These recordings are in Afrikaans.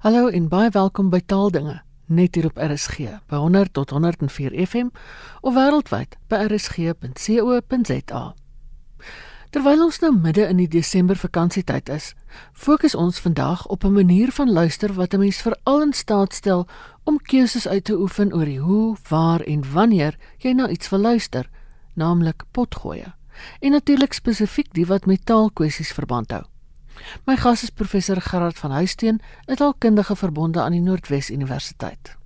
Hallo en baie welkom by Taaldinge net hier op RSG by 100 tot 104 FM of wêreldwyd by rsg.co.za. Terwyl ons nou midde in die Desember vakansietyd is, fokus ons vandag op 'n manier van luister wat 'n mens veral in staat stel om keuses uit te oefen oor die hoe, waar en wanneer jy na iets wil luister, naamlik potgoeie. En natuurlik spesifiek die wat met taalkwessies verband hou. My gas is professor Gerard van Huisteen, 'n taalkundige verbonde aan die Noordwes Universiteit.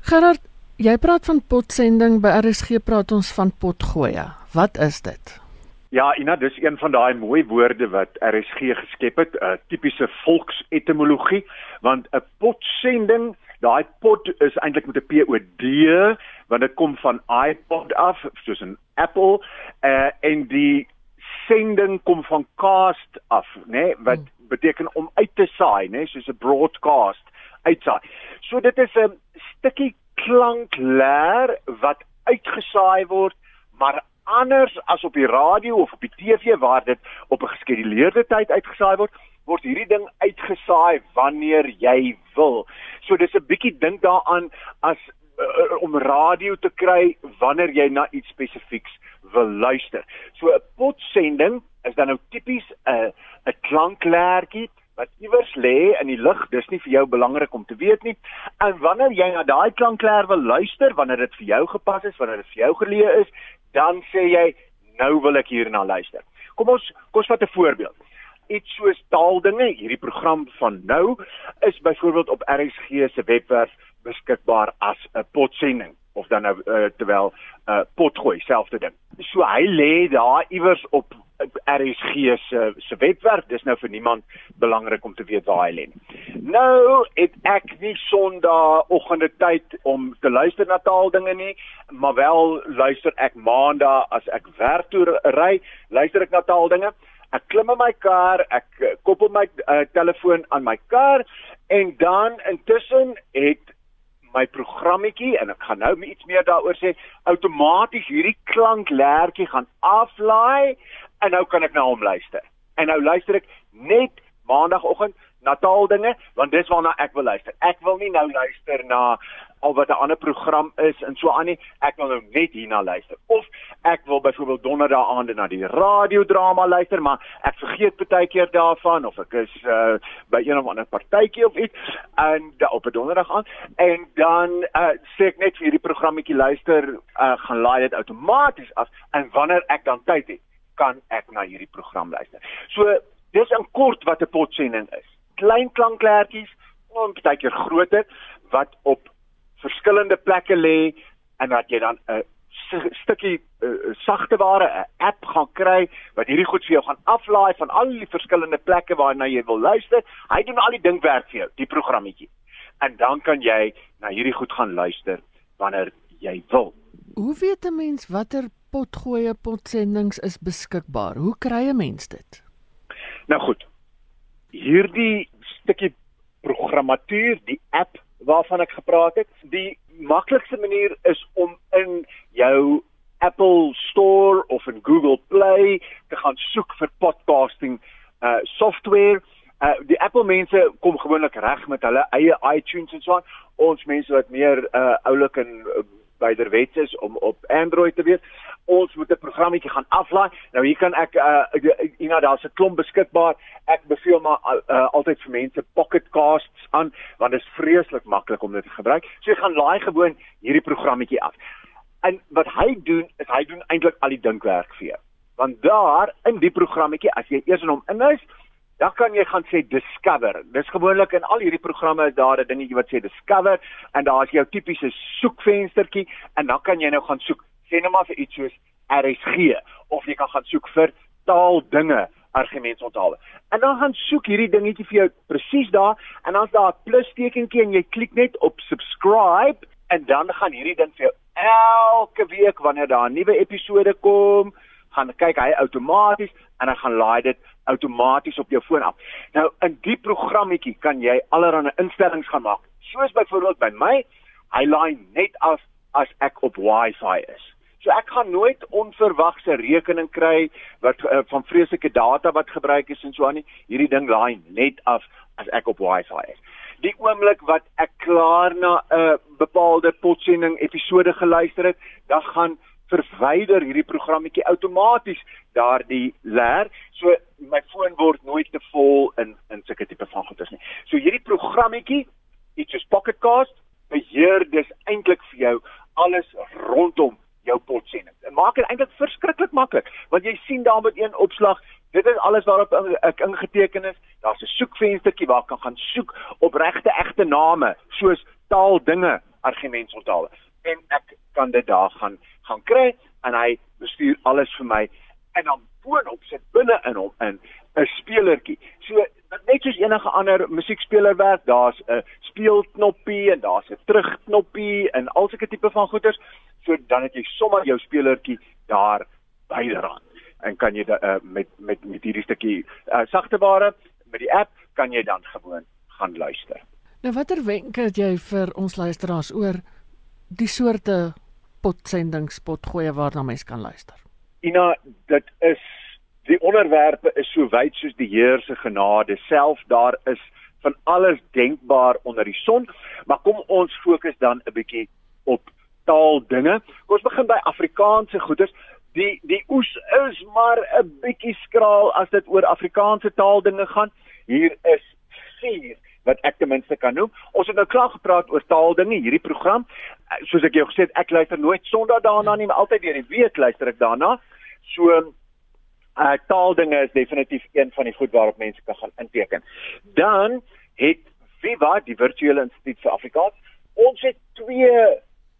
Gerard, jy praat van potsending by RSG praat ons van potgoeie. Wat is dit? Ja, Ina, dis een van daai mooi woorde wat RSG geskep het, 'n tipiese volksetimologie, want 'n potsending, daai pot is eintlik met 'n P O D, want dit kom van iPod af, soos 'n Apple, uh, en die sending kom van cast af, né, nee, wat hmm. beteken om uit te saai, né, nee, soos 'n broadcast uitsaai. So dit is 'n stukkie klankleer wat uitgesaai word, maar anders as op die radio of op die TV waar dit op 'n geskeduleerde tyd uitgesaai word, word hierdie ding uitgesaai wanneer jy wil. So dis 'n bietjie dink daaraan as uh, om radio te kry wanneer jy na iets spesifieks wil luister. So 'n potsending is dan nou tipies 'n 'n klanklertjie wat iewers lê in die lug. Dis nie vir jou belangrik om te weet nie. En wanneer jy na daai klankler wil luister, wanneer dit vir jou gepas is, wanneer dit vir jou geleë is, dan sê jy nou wil ek hierna luister. Kom ons kom ons vat 'n voorbeeld. Iets soos taaldinge, hierdie program van nou is byvoorbeeld op RSG se webwerf beskikbaar as 'n potsending of dan nou uh, terwyl uh, potgooi selfde ding. So hy lê daar iewers op RSG se se webwerf. Dis nou vir niemand belangrik om te weet waar hy lê nie. Nou het ek nie Sondagoggende tyd om te luister na taaldinge nie, maar wel luister ek Maandag as ek werk toe ry, luister ek na taaldinge. Ek klim in my kar, ek koppel my uh, telefoon aan my kar en dan intussen het my programmetjie en ek gaan nou iets meer daaroor sê outomaties hierdie klanklertjie gaan aflaai en nou kan ek na hom luister. En nou luister ek net maandagooggend na taaldinge want dis waarna ek wil luister. Ek wil nie nou luister na al wat 'n ander program is en so aan nie. Ek wil nou net hierna luister. Of ek wil byvoorbeeld donderdag aande na die radiodrama luister, maar ek vergeet baie keer daarvan of ek is uh, by een of ander partytjie of iets en da, op 'n donderdag aan en dan uh, sê ek net vir hierdie programmetjie luister, uh, gaan laai dit outomaties af en wanneer ek dan tyd het, kan ek na hierdie program luister. So dis in kort wat 'n potsending is. Klein klanklertjies, en baie keer groter wat op verskillende plekke lê en dat jy dan 'n stukkie uh, sagte ware 'n app gaan kry wat hierdie goed vir jou gaan aflaai van al die verskillende plekke waarna jy wil luister. Hy doen al die dingwerk vir jou, die programmetjie. En dan kan jy na hierdie goed gaan luister wanneer jy wil. Hoe weet 'n mens watter potgoeie potsendings is beskikbaar? Hoe kry 'n mens dit? Nou goed. Hierdie stukkie programmatuur, die app waarvan ek gepraat het. Die maklikste manier is om in jou Apple Store of in Google Play te gaan soek vir podcasting uh software. Uh die Apple mense kom gewoonlik reg met hulle eie iTunes en so aan. Ons mense wat meer uh oulik en uh, byderwets is om op Android te wees ons moet 'n programmetjie gaan aflaai. Nou hier kan ek uh know daar's 'n klomp beskikbaar. Ek beveel maar uh, altyd vir mense Pocket Casts aan want dit is vreeslik maklik om dit te gebruik. So jy gaan laai gewoon hierdie programmetjie af. En wat hy doen is hy doen eintlik al die dinkwerk vir jou. Want daar in die programmetjie as jy eers in hom inhuis Dan kan jy gaan sê discover. Dis gewoonlik in al hierdie programme is daar 'n dingetjie wat sê discover en daar is jou tipiese soekvenstertjie en dan kan jy nou gaan soek sê net maar vir iets soos RSG of jy kan gaan soek vir taaldinge argumentsonthale. En dan gaan soek hierdie dingetjie vir jou presies daar en dan's daar 'n plus tekentjie en jy klik net op subscribe en dan gaan hierdie ding vir jou elke week wanneer daar 'n nuwe episode kom, gaan kyk hy outomaties en hy gaan laai dit outomaties op jou foon af. Nou in die programmetjie kan jy allerlei instellings gaan maak. Soos byvoorbeeld by my, hy laai net af as ek op Wi-Fi is. So ek gaan nooit onverwagse rekening kry wat uh, van vreeslike data wat gebruik is en so aan nie. Hierdie ding laai net af as ek op Wi-Fi is. Die oomblik wat ek klaar na 'n uh, bepaalde potsending episode geluister het, dan gaan verwyder hierdie programmetjie outomaties daardie leer. So my foon word nooit te vol in in sulke tipe van goeders nie. So hierdie programmetjie, iets soos Pocket Cast, beheer dis eintlik vir jou alles rondom jou potsending. Dit maak dit eintlik verskriklik maklik, want jy sien daar met een opslag Dit is alles waarop ek ingeteken is. Daar's 'n soekvenstertjie waar ek kan gaan soek op regte egte name, soos taaldinge, argumentsonthale. En ek kan dit daar gaan gaan kry en hy bestuur alles vir my en dan boonop sit binne in hom in 'n speelertjie. So net soos enige ander musiekspeler werk, daar's 'n speelknoppie en daar's 'n terugknoppie en al sulke tipe van goeders. So dan het jy sommer jou speelertjie daar byderhand en kan jy da, uh, met met met hierdie stukkie uh, sagteware met die app kan jy dan gewoon gaan luister. Nou watter wenke het jy vir ons luisteraars oor die soorte potsendings potgoeie waarna mense kan luister? Ina, dit is die onderwerpe is so wyd soos die Heer se genade self daar is van alles denkbaar onder die son, maar kom ons fokus dan 'n bietjie op taaldinge. Kom ons begin by Afrikaanse goeders die die oes is maar 'n bietjie skraal as dit oor Afrikaanse taaldinge gaan. Hier is vier wat ek ten minste kan noem. Ons het nou klaar gepraat oor taaldinge hierdie program. Soos ek jou gesê het, ek luister nooit Sondag daarna nie, maar altyd deur die week luister ek daarna. So uh taaldinge is definitief een van die goed waarop mense kan gaan inteken. Dan het Viva, die virtuele instituut vir Afrikaans, ons het twee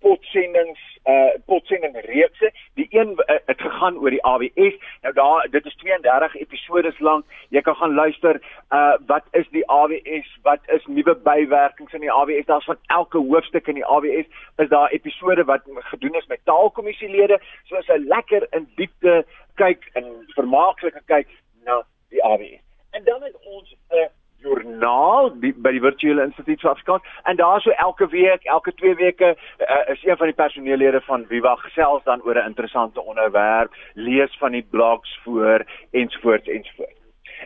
potsendings uh potsending reekse. Die een uh, het gegaan oor die AWS. Nou daar dit is 32 episode lank. Jy kan gaan luister uh wat is die AWS? Wat is nuwe bywerkings in die AWS? Daar's van elke hoofstuk in die AWS is daar episode wat gedoen is met taalkommissielede. So is 'n lekker in diepte kyk en vermaaklike kyk na die AWS. En dan het ons 'n uh, joernaal die, by die virtuele instituut vir Afrikaans en daar so elke week, elke 2 weke uh, is een van die personeellede van Viva gesels dan oor 'n interessante onderwerp, lees van die blogs voor ensvoorts ensvoorts.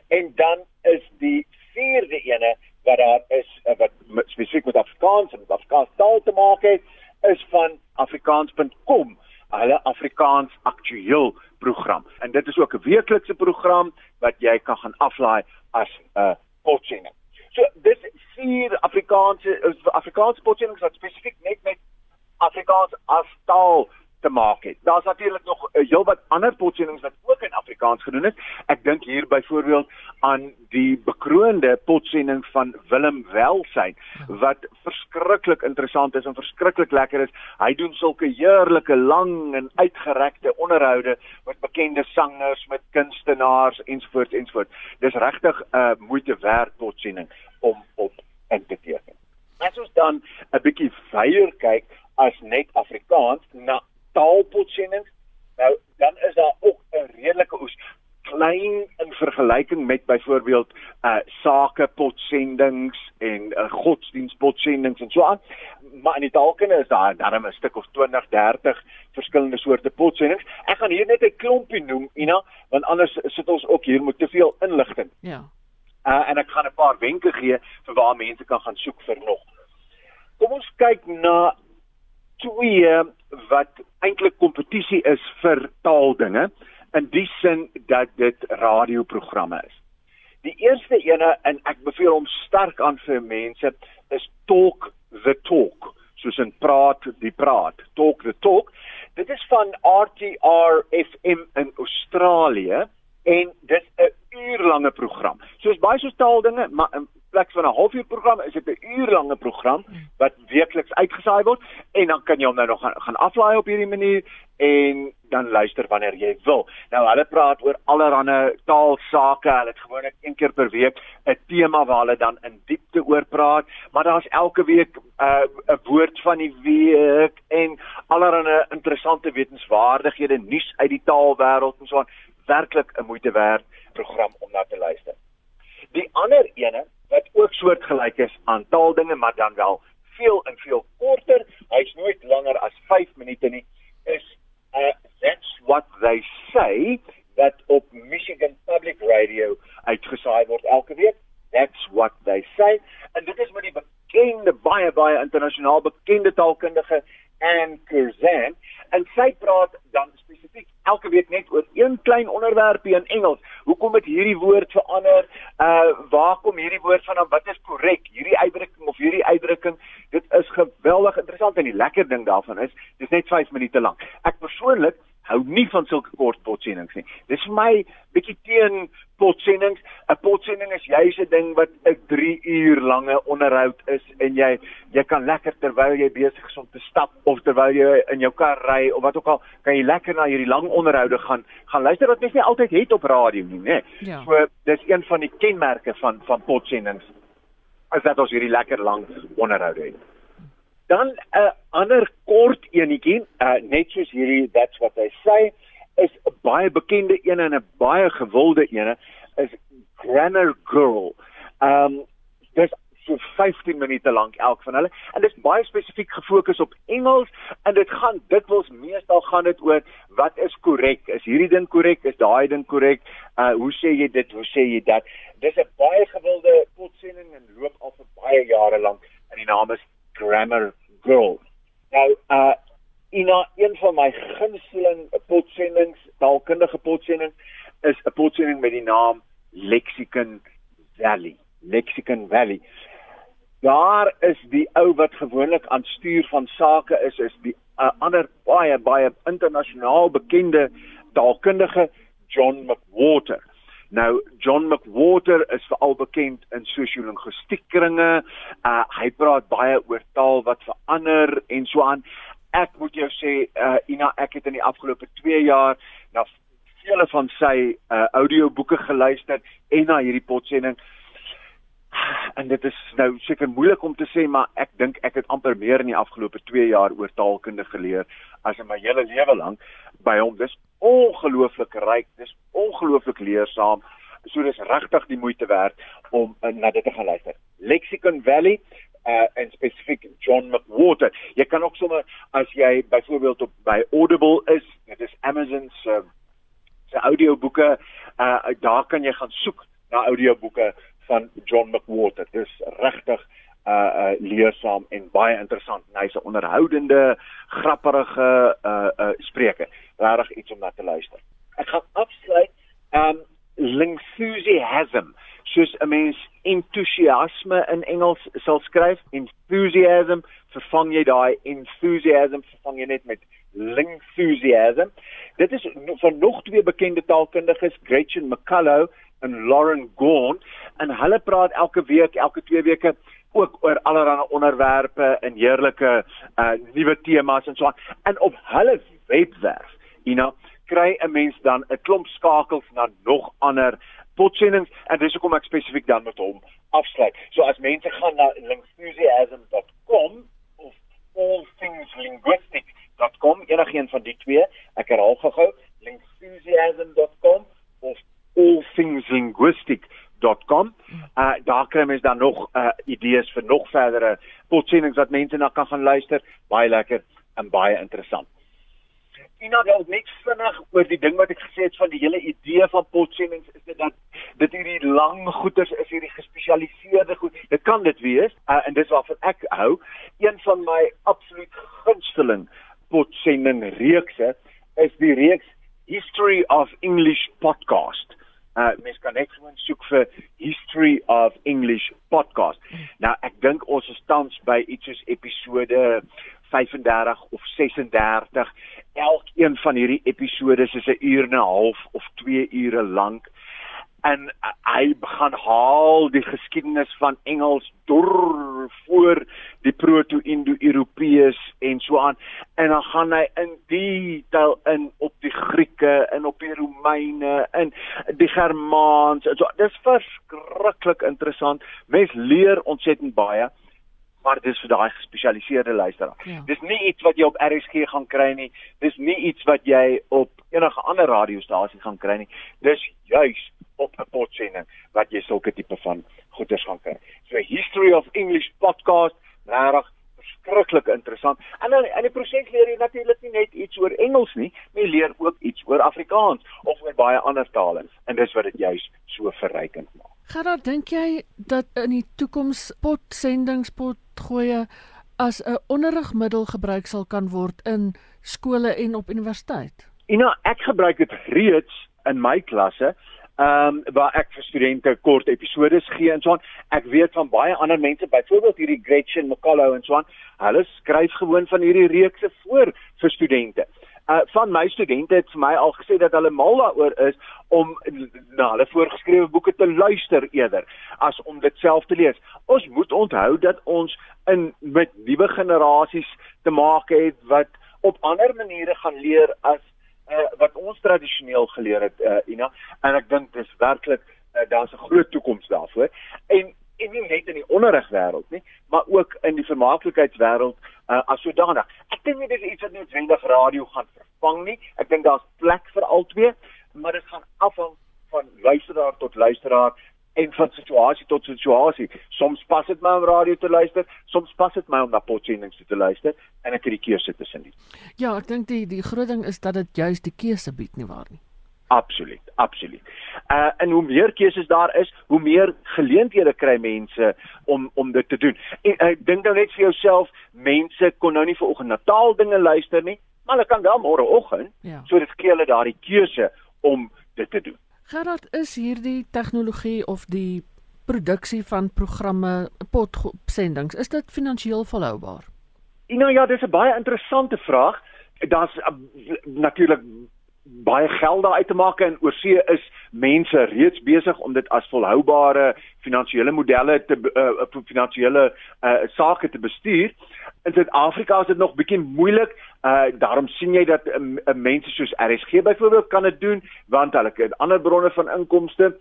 En dan is die vierde ene wat daar is uh, wat spesifiek met Afrikaans en Afrikaans taal te maak het, is van afrikaans.com hulle Afrikaans aktueel program. En dit is ook 'n weeklikse program wat jy kan gaan aflaai as 'n uh, potsending. So dis vier Afrikaanse Afrikaanse potsendings wat spesifiek net met Afrikaans as taal te maak het. Daar's natuurlik nog 'n uh, heelwat ander potsendings wat ook in Afrikaans gedoen is. Ek dink hier byvoorbeeld aan die bekroonde potsending van Willem Welsyn wat verskriklik interessant is en verskriklik lekker is. Hy doen sulke heerlike lang en uitgerekte onderhoude met bekende sangers, met kunstenaars ensvoorts ensvoorts. Dis regtig 'n uh, moeite werd potsending om op in te teken. Ons dan 'n bietjie veier kyk as net Afrikaans na taalpotsendings. Nou dan is daar ook 'n redelike oes klein in vergelyking met byvoorbeeld uh sakepotsendings en uh, godsdienstpotsendings en so aan. Maar in die taalkunde is daar darm 'n stuk of 20, 30 verskillende soorte potsendings. Ek gaan hier net 'n klompie noem, Ina, want anders sit ons ook hier met te veel inligting. Ja. Uh en ek gaan 'n paar wenke gee vir waar mense kan gaan soek vir nog. Kom ons kyk na twee wat eintlik kompetisie is vir taaldinge in die sin dat dit radioprogramme is. Die eerste ene en ek beveel hom sterk aan vir mense is Talk the Talk, soos 'n praat die praat, Talk the Talk. Dit is van RTR FM in Australië en dit 'n uurlange program. Soos baie so taaldinge, maar in plek van 'n halfuur program is dit 'n uurlange program wat weekliks uitgesaai word en dan kan jy hom nou nog gaan, gaan aflaai op hierdie manier en dan luister wanneer jy wil. Nou hulle praat oor allerlei taalsake. Hulle het gewoonlik een keer per week 'n tema waar hulle dan in diepte oor praat, maar daar's elke week 'n uh, 'n woord van die week en allerlei interessante wetenskapwaardighede nuus uit die taalwêreld en so aan. Werklik 'n moeite werd program om na te luister. Die ander ene wat ook soortgelyk is aan taaldinge, maar dan wel veel en veel korter. Hy's nooit langer as 5 minute nie. Is uh that's what they say dat op Michigan Public Radio uitgesaai word elke week. That's what they say. En dit is met die bekende baie baie internasionaal bekende taalkundige Anne Curzan en sy praat dan spesifiek elke week net oor een klein onderwerpie in Engels. Hoekom het hierdie woord verander? Uh waar kom hierdie woord vandaan? Wat is korrek? Hierdie uitdrukking of hierdie uitdrukking? Dit is geweldig interessant en die lekker ding daarvan is, dis net 5 minute lank. Ek persoonlik hou nie van sulke kort potsendings nie. Dis vir my bietjie teen potsendings. 'n Potsending is juis 'n ding wat 'n 3 uur lange onderhoud is en jy jy kan lekker terwyl jy besig is om te stap of terwyl jy in jou kar ry of wat ook al, kan jy lekker na hierdie lang onderhoude gaan gaan luister wat mens nie altyd het op radio nie, né? Ja. So dis een van die kenmerke van van potsendings. Is dat ons hierdie lekker lang onderhoude het. Dan 'n uh, ander kort enetjie, uh, net soos hierdie that's what they say, is 'n baie bekende een en 'n baie gewilde een is Grammar Girl. Um dis so 15 minute lank elk van hulle en dit is baie spesifiek gefokus op Engels en dit gaan dikwels meestal gaan dit oor wat is korrek? Is hierdie ding korrek? Is daai ding korrek? Uh hoe sê jy dit? Hoe sê jy dat? Dis 'n baie gewilde potsending en loop al vir baie jare lank en die naam is Grammar Girl. Nou, uh Ina, een van my gunsteling potsendings, taalkundige potsending is 'n potsending met die naam Lexicon Valley. Lexicon Valley. Daar is die ou wat gewoonlik aan stuur van sake is, is die uh, ander baie baie internasionaal bekende taalkundige John McWhorter. Nou John McWhorter is veral bekend in sosio-linguïstiek-kringe. Uh hy praat baie oor taal wat verander en so aan. Ek moet jou sê uh Ina, ek het in die afgelope 2 jaar na vele van sy uh audioboeke geluister en na hierdie potsending. En dit is nou seker moeilik om te sê, maar ek dink ek het amper meer in die afgelope 2 jaar oor taalkunde geleer as in my hele lewe lank by hom. Dis ongelooflik ryk, dis ongelooflik leersaam. So dis regtig die moeite werd om uh, na dit te gaan luister. Lexicon Valley uh en spesifiek John McWhorter. Jy kan ook sommer as jy byvoorbeeld op by Audible is, dit is Amazon se se audioboeke, uh daar kan jy gaan soek na audioboeke van John McWhorter. Dit is regtig uh uh leersaam en baie interessant. Hy's 'n onderhoudende, grapperige uh uh spreker. Regtig iets om na te luister. Ek gaan afsluit um enthusiasm. Soos 'n mens entoesiasme in Engels sal skryf, enthusiasm, vervang jy daai enthusiasm vervang jy net met enthusiasm. Dit is van nog twee bekende taalkundiges, Gretchen McCullough en Lauren Gaunt, en hulle praat elke week, elke twee weke ook oor allerlei onderwerpe en heerlike uh nuwe temas en so aan. En op hulle webwerf, you know, kry 'n mens dan 'n klomp skakels na nog ander potsendings en dis hoekom ek spesifiek dan met hom afsluit. So as mense gaan na linguistic.com of allthingslinguistic.com, enigiets van die twee, ek herhaal gou-gou, linguistic.com of allthingslinguistic.com .com. Uh daar kry mens dan nog uh idees vir nog verdere potsendings wat mense na kan gaan luister. Baie lekker en baie interessant. Ina, dalk net vinnig oor die ding wat ek gesê het van die hele idee van potsendings is dit dat dit hierdie lang goeters is hierdie gespesialiseerde goed. Dit kan dit wees uh, en dis waarvan ek hou. Een van my absoluut gunsteling potsending reekse is die reeks History of English podcast. Uh mens kan net gewoon soek vir History of English podcast. Nou ek dink ons is tans by iets soos episode 35 of 36. Elkeen van hierdie episode is 'n uur en 'n half of 2 ure lank. En uh, hy begin haal die geskiedenis van Engels deur voor die proto-indo-europeërs en so aan. En dan gaan hy in detail in op die Grieke en op die Romeine en die Germaans so. Dis verskriklik interessant. Mens leer ontsettend baie maar dis vir daai gespesialiseerde luisteraar. Ja. Dis nie iets wat jy op RSG gaan kry nie. Dis nie iets wat jy op enige ander radiostasie gaan kry nie. Dis juis op 'n potsending wat jy sulke tipe van goeders gaan kry. So History of English podcast, regtig verskriklik interessant. En dan in die proses leer jy natuurlik nie net iets oor Engels nie, jy leer ook iets oor Afrikaans of oor baie ander tale en dis wat dit juis so verrykend maak. Gerard, dink jy dat in die toekoms potsendings potgoeie as 'n onderrigmiddel gebruik sal kan word in skole en op universiteit? Ina, ek gebruik dit reeds in my klasse. Ehm um, waar ek vir studente kort episodes gee en so aan. Ek weet van baie ander mense, byvoorbeeld hierdie Gretchen McCullough en so aan, hulle skryf gewoon van hierdie reekse voor vir studente uh, van my studente het vir my al gesê dat hulle mal daaroor is om na hulle voorgeskrewe boeke te luister eerder as om dit self te lees. Ons moet onthou dat ons in met nuwe generasies te maak het wat op ander maniere gaan leer as uh, wat ons tradisioneel geleer het uh, Ina en ek dink dis werklik uh, daar's 'n groot toekoms daarvoor. En en nie net in die onderrigwêreld nie, maar ook in die vermaaklikheidswêreld uh, as sodanig. Dink nie dit is iets wat noodwendig radio gaan vervang nie. Ek dink daar's plek vir albei, maar dit gaan afhang van luisteraar tot luisteraar en van situasie tot situasie. Soms pas dit my om radio te luister, soms pas dit my om na potsendings te luister en ek het die keuse tussen nie. Ja, ek dink die die groot ding is dat dit juist die keuse bied nie waar nie. Absoluut, absoluut. Uh en hoe meer keuses daar is, hoe meer geleenthede kry mense om om dit te doen. En ek uh, dink nou net vir jouself, mense kon nou nie vir oggend Natal dinge luister nie, maar hulle kan wel môreoggend. Ja. So dit gee hulle daardie keuse om dit te doen. Gerard, is hierdie tegnologie of die produksie van programme potsendings, is dit finansiëel volhoubaar? Nou ja, dis 'n baie interessante vraag. Daar's uh, natuurlik baie geld daar uit te maak en oorsee is mense reeds besig om dit as volhoubare finansiële modelle te uh, finansiële uh, sake te bestuur. In Suid-Afrika is dit nog bietjie moeilik. Uh daarom sien jy dat uh, mense soos RSG byvoorbeeld kan dit doen want hulle het ander bronne van inkomste.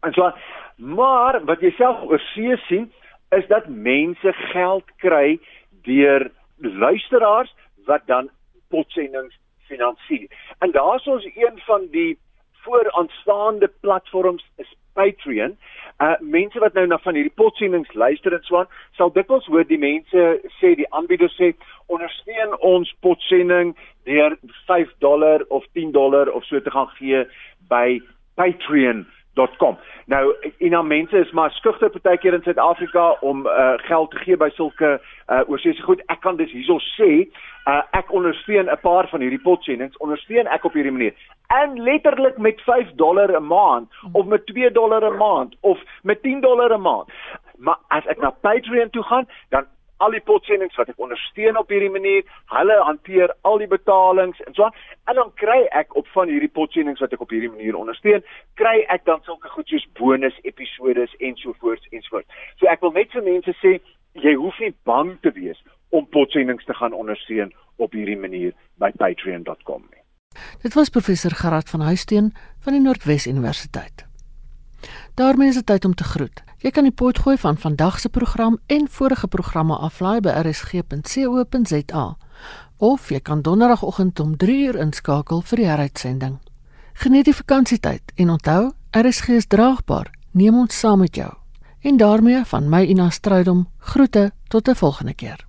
En so maar wat jy self oorsee sien is dat mense geld kry deur luisteraars wat dan potsendings finansier. En daar's ons een van die vooraanstaande platforms is Patreon. Uh mense wat nou na van hierdie potsendings luister en swaan, sal dikwels hoor die mense sê die aanbieder sê ondersteun ons potsending deur 5 dollar of 10 dollar of so te gaan gee by Patreon .com. Nou en dan mense is maar skugter partykeer in Suid-Afrika om uh, geld te gee by sulke uh, oorseese goed. Ek kan dus hierso sê, uh, ek ondersteun 'n paar van hierdie potsendings, ondersteun ek op hierdie manier. En letterlik met 5 dollar 'n maand of met 2 dollar 'n maand of met 10 dollar 'n maand. Maar as ek na Patreon toe gaan, dan al die potsendings wat ek ondersteun op hierdie manier, hulle hanteer al die betalings en so aan en dan kry ek op van hierdie potsendings wat ek op hierdie manier ondersteun, kry ek dan sulke goed soos bonus episodes ensovoorts ensovoorts. So ek wil net vir mense sê jy hoef nie bang te wees om potsendings te gaan ondersteun op hierdie manier by patreon.com nie. Dit was professor Gerard van Huisteen van die Noordwes Universiteit. daarmee is dit tyd om te groet. Jy kan die pot gooi van vandag se program en vorige programme aflaai by rsg.co.za of jy kan donderdagoggend om 3uur inskakel vir die heruitsending. Geniet die vakansietyd en onthou, RSG is draagbaar. Neem ons saam met jou. En daarmee van my Ina Strydom groete tot 'n volgende keer.